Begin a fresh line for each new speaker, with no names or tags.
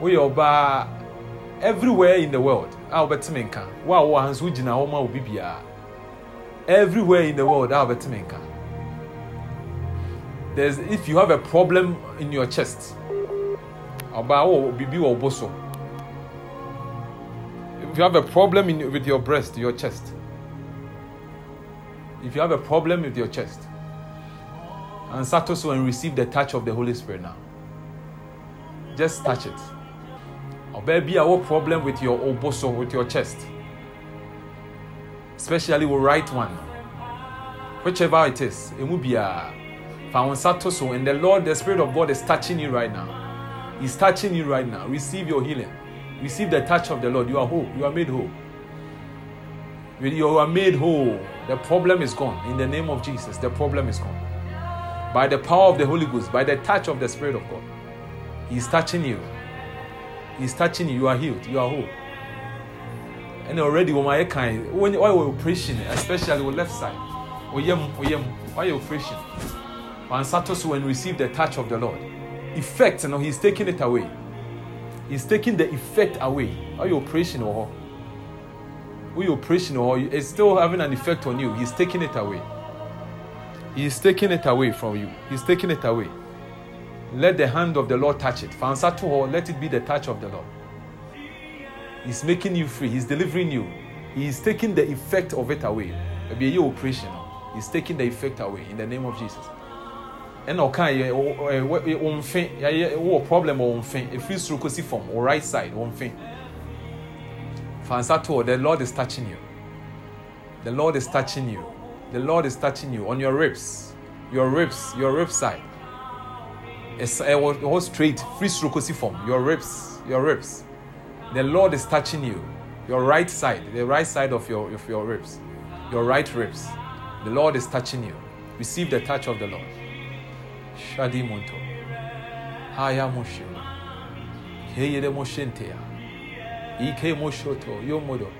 woyɛ ɔbaa everywhere in the world. A wobɛteme nka. Wo a wowɔ ha nso wogyina hɔ ma obi biara everywhere in the world a wobɛteme nka. There's if you have a problem in your chest ɔbaa wɔ biribi wɔ bo so. If you have a problem in, with your breast your chest. If you have a problem with your chest and to so and receive the touch of the Holy Spirit now. Just touch it. Or maybe a problem with your oboso, with your chest. Especially with right one. Whichever it is. It will be a so and the Lord, the Spirit of God is touching you right now. He's touching you right now. Receive your healing. Receive the touch of the Lord. You are whole. You are made whole. You are made whole. The problem is gone. In the name of Jesus, the problem is gone by the power of the Holy Ghost, by the touch of the Spirit of God. He's touching you. He's touching you. You are healed. You are whole. And already, when my kind, when you are operation, especially with left side, oyem oyem, why operation? When Satos when receive the touch of the Lord, effect, you know, He's taking it away. He's taking the effect away. Why operation or we operation or it's still having an effect on you. He's taking it away. He's taking it away from you. He's taking it away. Let the hand of the Lord touch it. Fansa to her, let it be the touch of the Lord. He's making you free. He's delivering you. He's taking the effect of it away. Maybe your operation. He's taking the effect away in the name of Jesus. And okay, omfe, yeah, problem or omfe. If you stroke from or right side, omfe. Fansa to the Lord is touching you. The Lord is touching you. The Lord is touching you on your ribs, your ribs, your rib side. It's a whole straight, free stroke form. Your ribs, your ribs. The Lord is touching you. Your right side, the right side of your of your ribs, your right ribs. The Lord is touching you. Receive the touch of the Lord. Shadi Munto. Haya moshima. Heye de moshentea. Ike moshoto yomodo.